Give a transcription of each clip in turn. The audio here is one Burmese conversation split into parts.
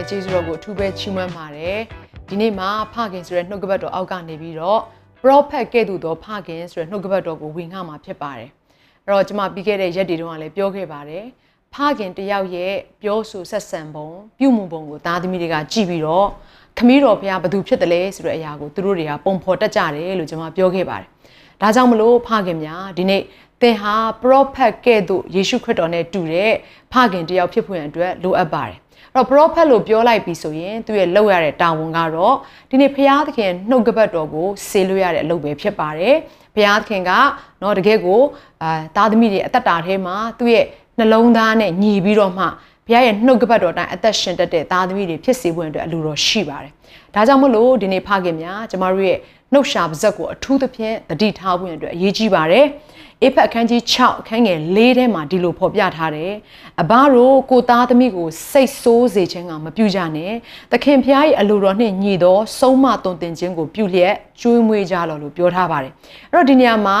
ရားသခင်ရဲ့ကျေးဇူးတော်ကိုအထူးပဲချီးမွမ်းပါတယ်ဒီနေ့မှာဖခင်ဆိုတဲ့နှုတ်ကပတ်တော်အောက်ကနေပြီးတော့ prophet ကဲ့သို့သောဖခင်ဆိုတဲ့နှုတ်ကပတ်တော်ကိုဝင်ငှမှာဖြစ်ပါတယ်အဲ့တော့ကျွန်မပြီးခဲ့တဲ့ရက်တွေတုန်းကလည်းပြောခဲ့ပါတယ်ဖခင်တယောက်ရဲ့ပြောဆိုဆက်ဆံပုံပြုမှုပုံကိုသားသမီးတွေကကြည့်ပြီးတော့ခမည်းတော်ဘုရားဘသူဖြစ်တယ်လဲဆိုတဲ့အရာကိုသူတို့တွေကပုံဖော်တတ်ကြတယ်လို့ကျွန်မပြောခဲ့ပါတယ်ဒါကြောင့်မလို့ဖခင်များဒီနေ့ သင်ဟာ prophet ကဲ့သို့ယေရှုခရစ်တော်နဲ့တူတဲ့ဖခင်တယောက်ဖြစ်ဖို့ရန်အတွက်လိုအပ်ပါတယ်အဲ့တော့ prophet လို့ပြောလိုက်ပြီဆိုရင်သူရဲ့လောက်ရတဲ့တာဝန်ကတော့ဒီနေ့ဘုရားသခင်နှုတ်ကပတ်တော်ကိုဆေလို့ရတဲ့အလုပ်ပဲဖြစ်ပါတယ်ဘုရားသခင်ကเนาะတကယ်ကိုအာသားသမီးတွေအသက်တာထဲမှာသူ့ရဲ့နှလုံးသားနဲ့ညီပြီးတော့မှ ဘုရားရဲ့နှုတ်ကပတ်တော်တိုင်းအသက်ရှင်တတ်တဲ့သားသမီးတွေဖြစ်စေဖို့အတွက်အလိုတော်ရှိပါတယ်ဒါကြောင့်မလို့ဒီနေ့ဖခင်များကျမတို့ရဲ့နှုတ်ရှာပါဇက်ကိုအထူးသဖြင့်တတိထားဖို့အတွက်အရေးကြီးပါတယ်အေဖက်အခန်းကြီး6အခန်းငယ်၄ထဲမှာဒီလိုဖော်ပြထားတယ်။အဘတို့ကိုသားသမီးကိုစိတ်ဆိုးစေခြင်းကမပြုကြနဲ့။သခင်ဖျားရဲ့အလိုတော်နှင့်ညီသောဆုံးမသွန်သင်ခြင်းကိုပြုလျက်ကျွေးမွေးကြလော်လို့ပြောထားပါတယ်။အဲ့တော့ဒီနေရာမှာ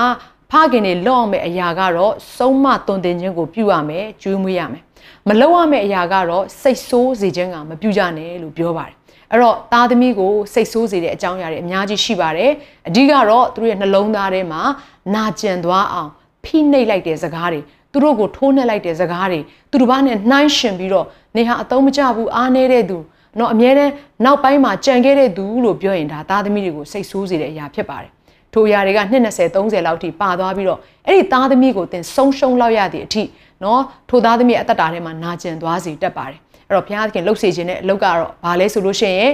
ဖခင်တွေလော့အောင်မယ့်အရာကတော့ဆုံးမသွန်သင်ခြင်းကိုပြုရမယ်ကျွေးမွေးရမယ်။ မလောက်ရမယ့်အရာကတော့စိတ်ဆိုးစေခြင်းကမပြုကြနဲ့လို့ပြောပါတယ်။အဲ့တော့သားသမီးကိုစိတ်ဆိုးစေတဲ့အကြောင်းအရာတွေအများကြီးရှိပါတယ်အဓိကတော့သူတို့ရဲ့နှလုံးသားထဲမှာနာကျင်သွားအောင်ဖိနှိပ်လိုက်တဲ့စကားတွေသူတို့ကိုထိုးနှက်လိုက်တဲ့စကားတွေသူတို့ဘာနဲ့နှိုင်းရှင်ပြီးတော့နေဟာအသုံးမကျဘူးအားနေတဲ့သူတော့အမြဲတမ်းနောက်ပိုင်းမှာကြံခဲ့တဲ့သူလို့ပြောရင်ဒါသားသမီးတွေကိုစိတ်ဆိုးစေတဲ့အရာဖြစ်ပါတယ်ထိုအရာတွေက2 20 30လောက်ထိပါသွားပြီးတော့အဲ့ဒီသားသမီးကိုသင်ဆုံးရှုံးလောက်ရတဲ့အထိ နော်ထိုသားသမီးအသက်တာထဲမှာနာကျင်သွားစေတတ်ပါတယ်အဲ့တော့ဘုရားသခင်လှုပ်စေခြင်းတဲ့အလုပ်ကတော့ဘာလဲဆိုလို့ရှိရင်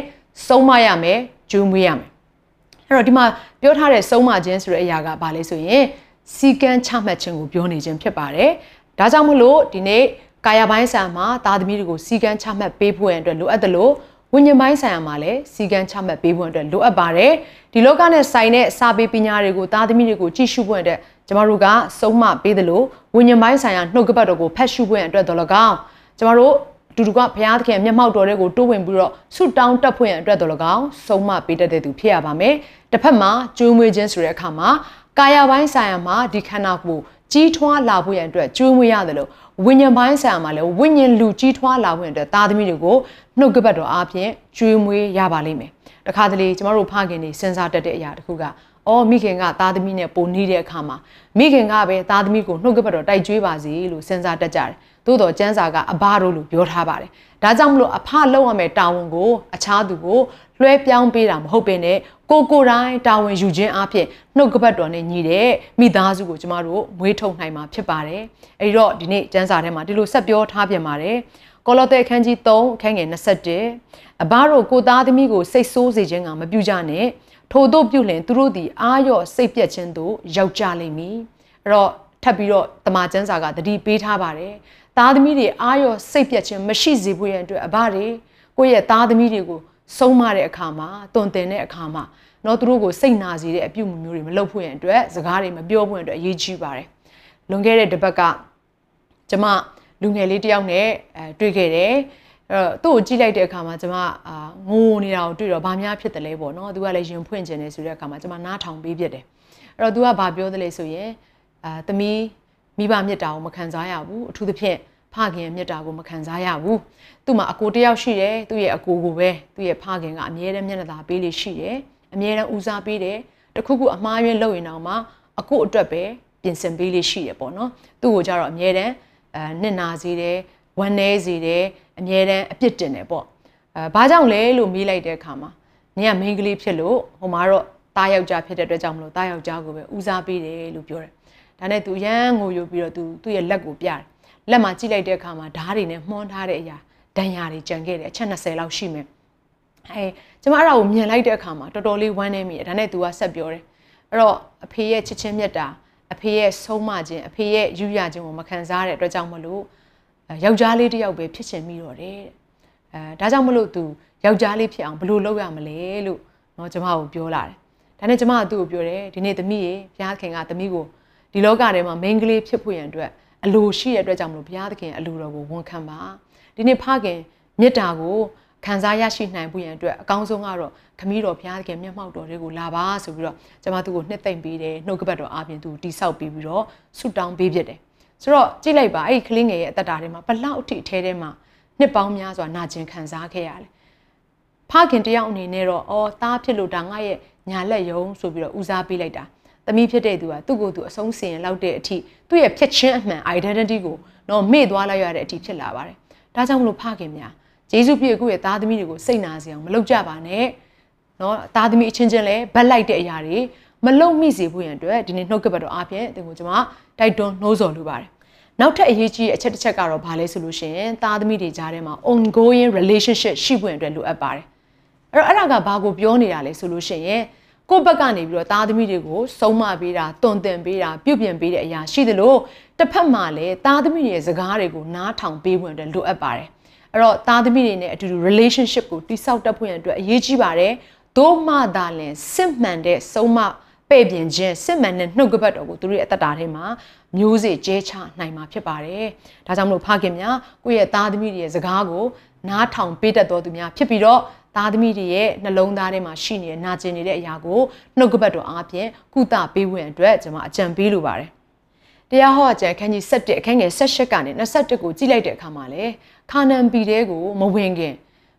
ဆုံးမရမယ်ဂျူးမွေးရမယ်အဲ့တော့ဒီမှာပြောထားတဲ့ဆုံးမခြင်းဆိုတဲ့အရာကဘာလဲဆိုရင်စီကန်းချမှတ်ခြင်းကိုပြောနေခြင်းဖြစ်ပါတယ်ဒါကြောင့်မလို့ဒီနေ့ကာယပိုင်းဆိုင်မှာသားသမီးတွေကိုစီကန်းချမှတ်ပေးဖို့ရန်အတွက်လိုအပ်တယ်လို့ဝိညာဉ်ပိုင်းဆိုင်ရာမှာလည်းစီကန်းချမှတ်ပေးဖို့အတွက်လိုအပ်ပါတယ်ဒီလောကနဲ့ဆိုင်တဲ့စာပေပညာတွေကိုသားသမီးတွေကိုကြည့်ရှုဖို့အတွက် ကျမတို့ကစုံမပေးတယ်လို့ဝိညာဉ်ပိုင်းဆိုင်ရာနှုတ်ကပတ်တော်ကိုဖတ်ရှုဖို့အတွက်တော်လကောင်းကျမတို့တူတူကဘုရားသခင်မျက်မှောက်တော်တွေကိုတိုးဝင်ပြီးတော့ဆုတောင်းတက်ဖွင့်ရအတွက်တော်လကောင်းဆုံးမပေးတတ်တဲ့သူဖြစ်ရပါမယ်တစ်ဖက်မှာကျွေးမွေးခြင်းဆိုတဲ့အခါမှာကာယပိုင်းဆိုင်ရာမှာဒီခန္ဓာကိုယ်ကြီးထွားလာဖို့ရန်အတွက်ကျွေးမွေးရတယ်လို့ဝိညာဉ်ပိုင်းဆိုင်ရာမှာလည်းဝိညာဉ်လူကြီးထွားလာဖို့ရန်အတွက်သားသမီးတွေကိုနှုတ်ကပတ်တော်အားဖြင့်ကျွေးမွေးရပါလိမ့်မယ်တခါတလေကျမတို့ဖခင်တွေစဉ်းစားတတ်တဲ့အရာတစ်ခုက အော်မိခင်ကသားသမီးနဲ့ပိုနေတဲ့အခါမှာမိခင်ကပဲသားသမီးကိုနှုတ်ကပတ်တော်တိုက်ကျွေးပါစေလို့စဉ်းစားတတ်ကြတယ်သို့တော်ကျမ်းစာကအဘတို့လို့ပြောထားပါတယ်ဒါကြောင့်မလို့အဖလောက်ရမယ့်တာဝန်ကိုအခြားသူကိုလွှဲပြောင်းပေးတာမဟုတ်ပင်နဲ့ကိုကိုတိုင်းတာဝန်ယူခြင်းအပြင်နှုတ်ကပတ်တော်နဲ့ညီတဲ့မိသားစုကိုကျမတို့မွေးထုတ်နိုင်မှာဖြစ်ပါတယ်အဲဒီတော့ဒီနေ့ကျမ်းစာထဲမှာဒီလိုဆက်ပြောထားပြန်ပါတယ်ကောလောသဲအခန်းကြီး3အခန်းငယ်21အဘတို့ကိုသားသမီးကိုစိတ်ဆိုးစေခြင်းကမပြုကြနဲ့ ထို့သို့ပြုလင်သူတို့သည်အာရော့စိတ်ပြက်ခြင်းသို့ရောက်ကြလိမ့်မည်အဲ့တော့ထပ်ပြီးတော့တမန်ကျမ်းစာကတတိပေးထားပါတယ်သားသမီးတွေအာရော့စိတ်ပြက်ခြင်းမရှိစေဖို့ရန်အတွက်အဘတွေကိုယ့်ရဲ့သားသမီးတွေကိုဆုံးမတဲ့အခါမှာတွန်တင်တဲ့အခါမှာတော့သူတို့ကိုစိတ်နာစေတဲ့အပြုအမူမျိုးတွေမလုပ်ဖို့ရန်အတွက်စကားတွေမပြောဖို့ရန်အတွက်အရေးကြီးပါတယ်လွန်ခဲ့တဲ့တစ်ပတ်ကကျမလူငယ်လေးတယောက်နဲ့အဲတွေ့ခဲ့တယ် အဲ့တော့သူ့ကိုကြည့်လိုက်တဲ့အခါမှာကျမအာငိုနေတာကိုတွေ့တော့ဘာများဖြစ်တယ်လဲပေါ့နော်သူကလည်းရင်ဖွင့်ခြင်းနေဆိုတဲ့အခါမှာကျမနားထောင်ပေးပြတယ်အဲ့တော့သူကဘာပြောသလဲဆိုရင်အာသမီးမိဘမြတ်တာကိုမခံစားရဘူးအထူးသဖြင့်ဖခင်ရဲ့မြတ်တာကိုမခံစားရဘူးသူ့မှာအကိုတယောက်ရှိတယ်သူ့ရဲ့အကိုကိုပဲသူ့ရဲ့ဖခင်ကအမြဲတမ်းမျက်နှာသာပေးလို့ရှိတယ်အမြဲတမ်းဦးစားပေးတယ်တခုခုအမှားယွင်းလုပ်ရင်တော့မှအကိုအတွက်ပဲပြင်ဆင်ပေးလို့ရှိတယ်ပေါ့နော်သူ့ကိုကြတော့အမြဲတမ်းအဲနှစ်နာစေတယ် ဝမ်းနေစေတယ်အမြဲတမ်းအပြစ်တင်တယ်ပေါ့အဲဘာကြောင့်လဲလို့မေးလိုက်တဲ့အခါမှာနင်ကမိန်းကလေးဖြစ်လို့ဟိုမှာတော့တားယောက်ျားဖြစ်တဲ့အတွက်ကြောင့်မလို့တားယောက်ျားကိုပဲဦးစားပေးတယ်လို့ပြောတယ်ဒါနဲ့သူရမ်းငိုယိုပြီးတော့သူသူ့ရဲ့လက်ကိုပြတယ်လက်မှာကြည့်လိုက်တဲ့အခါမှာဓားတွေနဲ့မှွန်းထားတဲ့အရာဒဏ်ရာတွေကြံခဲ့တယ်အချက်20လောက်ရှိမယ်အဲကျမအဲ့ဒါကိုမြင်လိုက်တဲ့အခါမှာတော်တော်လေးဝမ်းနေမိတယ်ဒါနဲ့သူကဆက်ပြောတယ်အဲ့တော့အဖေရဲ့ချစ်ချင်းမြတ်တာအဖေရဲ့ဆုံးမခြင်းအဖေရဲ့ယူရခြင်းကိုမခံစားတဲ့အတွက်ကြောင့်မလို့ ယောက်ျားလေးတစ်ယောက်ပဲဖြစ်ချင်မိတော့တယ်တဲ့အဲဒါကြောင့်မလို့ तू ယောက်ျားလေးဖြစ်အောင်ဘယ်လိုလုပ်ရမလဲလို့เนาะကျမကိုပြောလာတယ်ဒါနဲ့ကျမကသူ့ကိုပြောတယ်ဒီနေ့သမီးရေဘုရားခင်ကသမီးကိုဒီလောကထဲမှာ main ကလေးဖြစ်ဖို့ရန်အတွက်အလိုရှိတဲ့အတွက်ကြောင့်မလို့ဘုရားသခင်အလိုတော်ကိုဝန်ခံပါဒီနေ့ဖခင်မေတ္တာကိုခံစားရရှိနိုင်ဖို့ရန်အတွက်အကောင်းဆုံးကတော့ခမည်းတော်ဘုရားသခင်မျက်မှောက်တော်တွေကိုလာပါဆိုပြီးတော့ကျွန်မသူ့ကိုနှစ်သိမ့်ပေးတယ်နှုတ်ကပတ်တော်အားဖြင့်သူတိဆောက်ပြီးပြီးတော့ဆုတောင်းပေးဖြစ်တယ် ဆိုတော့ကြည့်လိုက်ပါအဲ့ဒီကလေးငယ်ရဲ့အသက်တာထဲမှာဘလောက်အထိအထဲထဲမှာနှစ်ပေါင်းများစွာနာကျင်ခံစားခဲ့ရတယ်ဖခင်တယောက်အနေနဲ့တော့အော်သားဖြစ်လို့ဒါငါရဲ့ညာလက်ယုံဆိုပြီးတော့ဦးစားပေးလိုက်တာသမီးဖြစ်တဲ့သူကသူ့ကိုယ်သူအဆုံးစင်လောက်တဲ့အထိသူ့ရဲ့ဖြစ်ချင်းအမှန် identity ကိုတော့မေ့သွားလိုက်ရတဲ့အထိဖြစ်လာပါတယ်ဒါကြောင့်မလို့ဖခင်များယေရှုပြည့်ကိုယ့်ရဲ့သားသမီးတွေကိုစိတ်နာစေအောင်မလုပ်ကြပါနဲ့နော်သားသမီးအချင်းချင်းလဲဗက်လိုက်တဲ့အရာတွေမလုံမိစေဖို့ရန်အတွက်ဒီနေ့နှုတ်ကပတ်တော်အားဖြင့်သင်ကိုကျွန်မ တိုက်တွန်းနှိုးဆော်လိုပါတယ်နောက်ထပ်အရေးကြီးအချက်တစ်ချက်ကတော့ဘာလဲဆိုလို့ရှိရင်သားသမီးတွေကြားထဲမှာ ongoing relationship ရှိဖို့အတွက်လိုအပ်ပါတယ်အဲ့တော့အဲ့ဒါကဘာကိုပြောနေတာလဲဆိုလို့ရှိရင်ကိုယ့်ဘက်ကနေပြီးတော့သားသမီးတွေကိုစုံမပေးတာတွန်တင်ပေးတာပြုပြင်ပေးတဲ့အရာရှိသလိုတစ်ဖက်မှာလည်းသားသမီးတွေရဲ့စကားတွေကိုနားထောင်ပေးဖို့အတွက်လိုအပ်ပါတယ်အဲ့တော့သားသမီးတွေနဲ့အတူတူ relationship ကိုတိဆောက်တတ်ဖို့ရန်အတွက်အရေးကြီးပါတယ်။သို့မှသာလင်စစ်မှန်တဲ့ဆုံးမပဲ့ ပြင်ခြင်းစစ်မှန်တဲ့နှုတ်ကပတ်တော်ကိုသူတို့ရဲ့အသက်တာထဲမှာမျိုးစေ့ကျဲချနိုင်မှာဖြစ်ပါတယ်။ဒါကြောင့်မလို့ဖခင်များကိုယ့်ရဲ့သားသမီးတွေရဲ့စကားကိုနားထောင်ပေးတတ်တော်သူများဖြစ်ပြီးတော့သားသမီးတွေရဲ့နှလုံးသားထဲမှာရှိနေတဲ့နာကျင်နေတဲ့အရာကိုနှုတ်ကပတ်တော်အားဖြင့်ကုသပေးဝင်အတွက်ကျွန်မအကြံပေးလိုပါတယ်။တရားဟောအကျမ်းခန်းကြီး7အခန်းငယ်18ကနေ21ကိုကြည့်လိုက်တဲ့အခါမှာလေခါနန်ပြည်တဲကိုမဝင်ခင်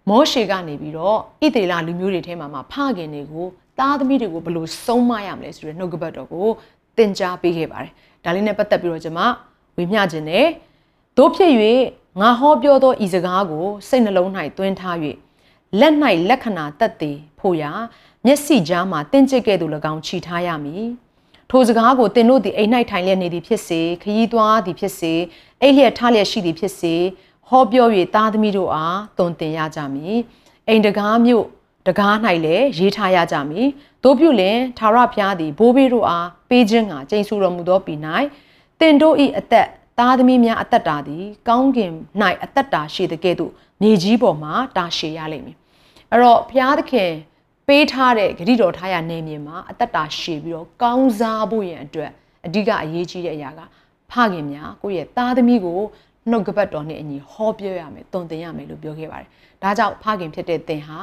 မောရှေကနေပြီးတော့ဣသေလလူမျိုးတွေထဲမှာမှဖခင်တွေကို သားသမီးတွေကိုဘယ်လိုဆုံးမရမလဲဆိုတဲ့နှုတ်ကပတ်တော်ကိုသင်ကြားပေးခဲ့ပါတယ်။ဒါလေးနဲ့ပတ်သက်ပြီးတော့ကျွန်မဝေမျှခြင်းနဲ့တို့ဖြစ်၍ငါဟောပြောသောဤစကားကိုစိတ်နှလုံး၌သွင်းထား၍လက်၌လက္ခဏာတက်သေးဖို့ရာမျက်စိကြားမှာတင်းကျစ်ကဲ့သို့၎င်းခြိထားရမည်။ထိုစကားကိုသင်တို့သည်အိမ်၌ထိုင်လျက်နေသည်ဖြစ်စေခရီးသွားသည်ဖြစ်စေအိပ်လျက်ထားလျက်ရှိသည်ဖြစ်စေဟောပြော၍သားသမီးတို့အားတုံတင်ရကြမည်အိမ်တကားမြို့ တကား၌လည်းရေးထားရကြမည်တို့ပြုလင်သာရဖျားသည်ဘိုးဘေးတို့အားပေးခြင်းကကျိန်ဆူတော်မူသောပြည်၌တင်တို့၏အသက်သားသမီးများအသက်တာသည် ကောင်းကင်၌အသက်တာရှိတဲ့ကဲ့သို့မြေကြီးပေါ်မှာတာရှည်ရလိမ့်မည်အဲ့တော့ဘုရားသခင်ပေးထားတဲ့ဂရိတော်ထားရနေမြေမှာအသက်တာရှည်ပြီးတော့ကောင်းစားဖို့ရန်အတွက်အဓိကအရေးကြီးတဲ့အရာကဖခင်များကိုယ့်ရဲ့သားသမီးကိုနှုတ်ကပတ်တော်နဲ့အညီဟောပြောရမယ်တုံသင်ရမယ်လို့ပြောခဲ့ပါတယ်။ဒါကြောင့်ဖခင်ဖြစ်တဲ့သင်ဟာ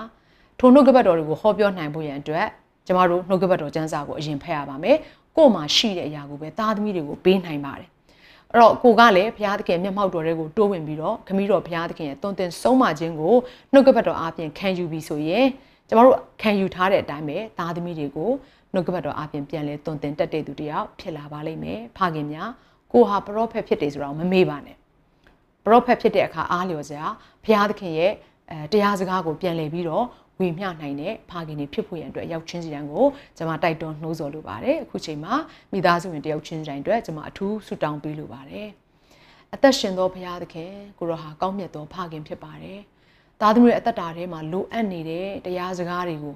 ထိုနှုတ်ကပတ်တော်တွေကိုဟောပြောနိုင်ဖို့ရန်အတွက်ကျမတို့နှုတ်ကပတ်တော်ကျမ်းစာကိုအရင်ဖတ်ရပါမယ်။ကို့မှာရှိတဲ့အရာကိုပဲသားသမီးတွေကိုပေးနိုင်ပါတယ်။အဲ့တော့ကိုကလည်းဘုရားသခင်မျက်မှောက်တော်တွေကိုတိုးဝင်ပြီးတော့ခမည်းတော်ဘုရားသခင်ရဲ့တုံသင်ဆုံးမခြင်းကိုနှုတ်ကပတ်တော်အားဖြင့်ခံယူပြီးဆိုရင်ကျမတို့ခံယူထားတဲ့အတိုင်းပဲသားသမီးတွေကိုနှုတ်ကပတ်တော်အားဖြင့်ပြန်လဲတုံသင်တက်တဲ့သူတယောက်ဖြစ်လာပါလိမ့်မယ်။ဖခင်များကိုဟာပရောဖက်ဖြစ်တယ်ဆိုတော့မမေ့ပါနဲ့ပရောဖက်ဖြစ်တဲ့အခါအားလျော်စရာဘုရားသခင်ရဲ့အဲတရားစကားကိုပြန်လည်ပြီးတော့ ဝေမျှနိုင်တဲ့ဖခင်တွေဖြစ်ဖို့ရန်အတွက်ရောက်ချင်းစီတိုင်းကိုကျွန်မတိုက်တွန်းနှိုးဆော်လိုပါတယ်အခုချိန်မှာမိသားစုဝင်တယောက်ချင်းစီတိုင်းအတွက်ကျွန်မအထူးဆုတောင်းပေးလိုပါတယ်အသက်ရှင်သောဘုရားသခင်ကိုရောဟာကောင်းမြတ်သောဖခင်ဖြစ်ပါတယ်သားသမီးရဲ့အသက်တာထဲမှာလိုအပ်နေတဲ့တရားစကားတွေကို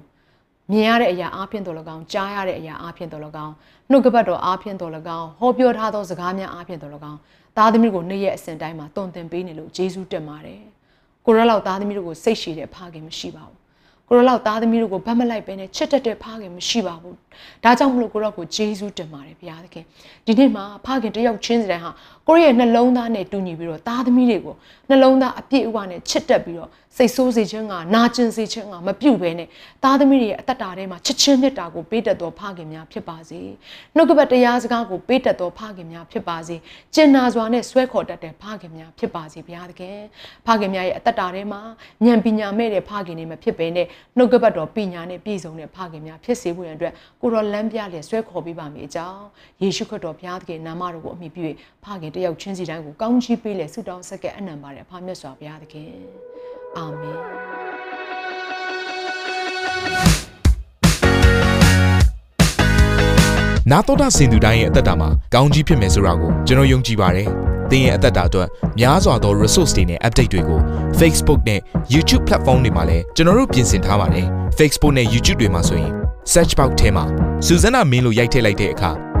မြင်ရတဲ့အရာအားဖြင့်တော်၎င်းကြားရတဲ့အရာအားဖြင့်တော်၎င်းနှုတ်ကပတ်တော်အားဖြင့်တော်၎င်းဟောပြောထားသောစကားများအားဖြင့်တော်၎င်းသားသမီးကိုနေ့ရက်အစဉ်တိုင်းမှာတုံသင်ပေးနေလို့ဂျေဇုတင်ပါတယ်ကိုရလောက်သားသမီးတို့ကိုစိတ်ရှည်တဲ့ဖခင်မရှိပါဘူး ကိုရလောက်သားသမီးတို့ကိုဗတ်မလိုက်ပဲနဲ့ချစ်တတ်တဲ့ဖခင်မရှိပါဘူးဒါကြောင့်မလို့ကိုရကိုဂျေဇုတင်ပါတယ်ဘုရားသခင်ဒီနေ့မှာဖခင်တယောက်ချင်းစီတိုင်းဟာ ကိုရရဲ့နှလုံးသားနဲ့တူညီပြီးတော့သားသမီးတွေကိုနှလုံးသားအပြည့်အဝနဲ့ချစ်တတ်ပြီးတော့စိတ်ဆိုးစေခြင်းကနာကျင်စေခြင်းကမပြုတ်ဘဲနဲ့သားသမီးတွေရဲ့အသက်တာထဲမှာချစ်ချင်းမြတ်တာကိုပေးတတ်သောဖခင်များဖြစ်ပါစေနှုတ်ကပတ်တရားစကားကိုပေးတတ်သောဖခင်များဖြစ်ပါစေကျင်နာစွာနဲ့ဆွဲခေါ်တတ်တဲ့ဖခင်များဖြစ်ပါစေဘုရားသခင်ဖခင်များရဲ့အသက်တာထဲမှာဉာဏ်ပညာမဲ့တဲ့ဖခင်တွေမဖြစ်ဘဲနဲ့နှုတ်ကပတ်တော်ပညာနဲ့ပြည့်စုံတဲ့ဖခင်များဖြစ်စေဖို့ရန်အတွက်ကိုရောလမ်းပြလေဆွဲခေါ်ပေးပါမယ်အကြောင်းယေရှုခရစ်တော်ဘုရားသခင်နာမတော်ကိုအမိပြု၍ဖခင်တယောက်ချင်းစီတိုင်းကိုကောင်းချီးပေးလေဆုတောင်းဆက်ကအနံပါတယ်ဖာမြတ်စွာဘုရားသခင်အာမင်နာတော်တာစင်သူတိုင်းရဲ့အသက်တာမှာကောင်းကြီးဖြစ်မယ်ဆိုတာကိုကျွန်တော်ယုံကြည်ပါတယ်။သင်ရဲ့အသက်တာအတွက်များစွာသော resource တွေနဲ့ update တွေကို Facebook နဲ့ YouTube platform တွေမှာလည်းကျွန်တော်တို့ပြင်ဆင်ထားပါတယ်။ Facebook နဲ့ YouTube တွေမှာဆိုရင် search box ထဲမှာစုစွမ်းနာမင်းလို့ရိုက်ထည့်လိုက်တဲ့အခါ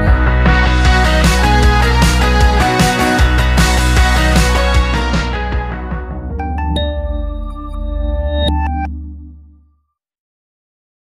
ယ်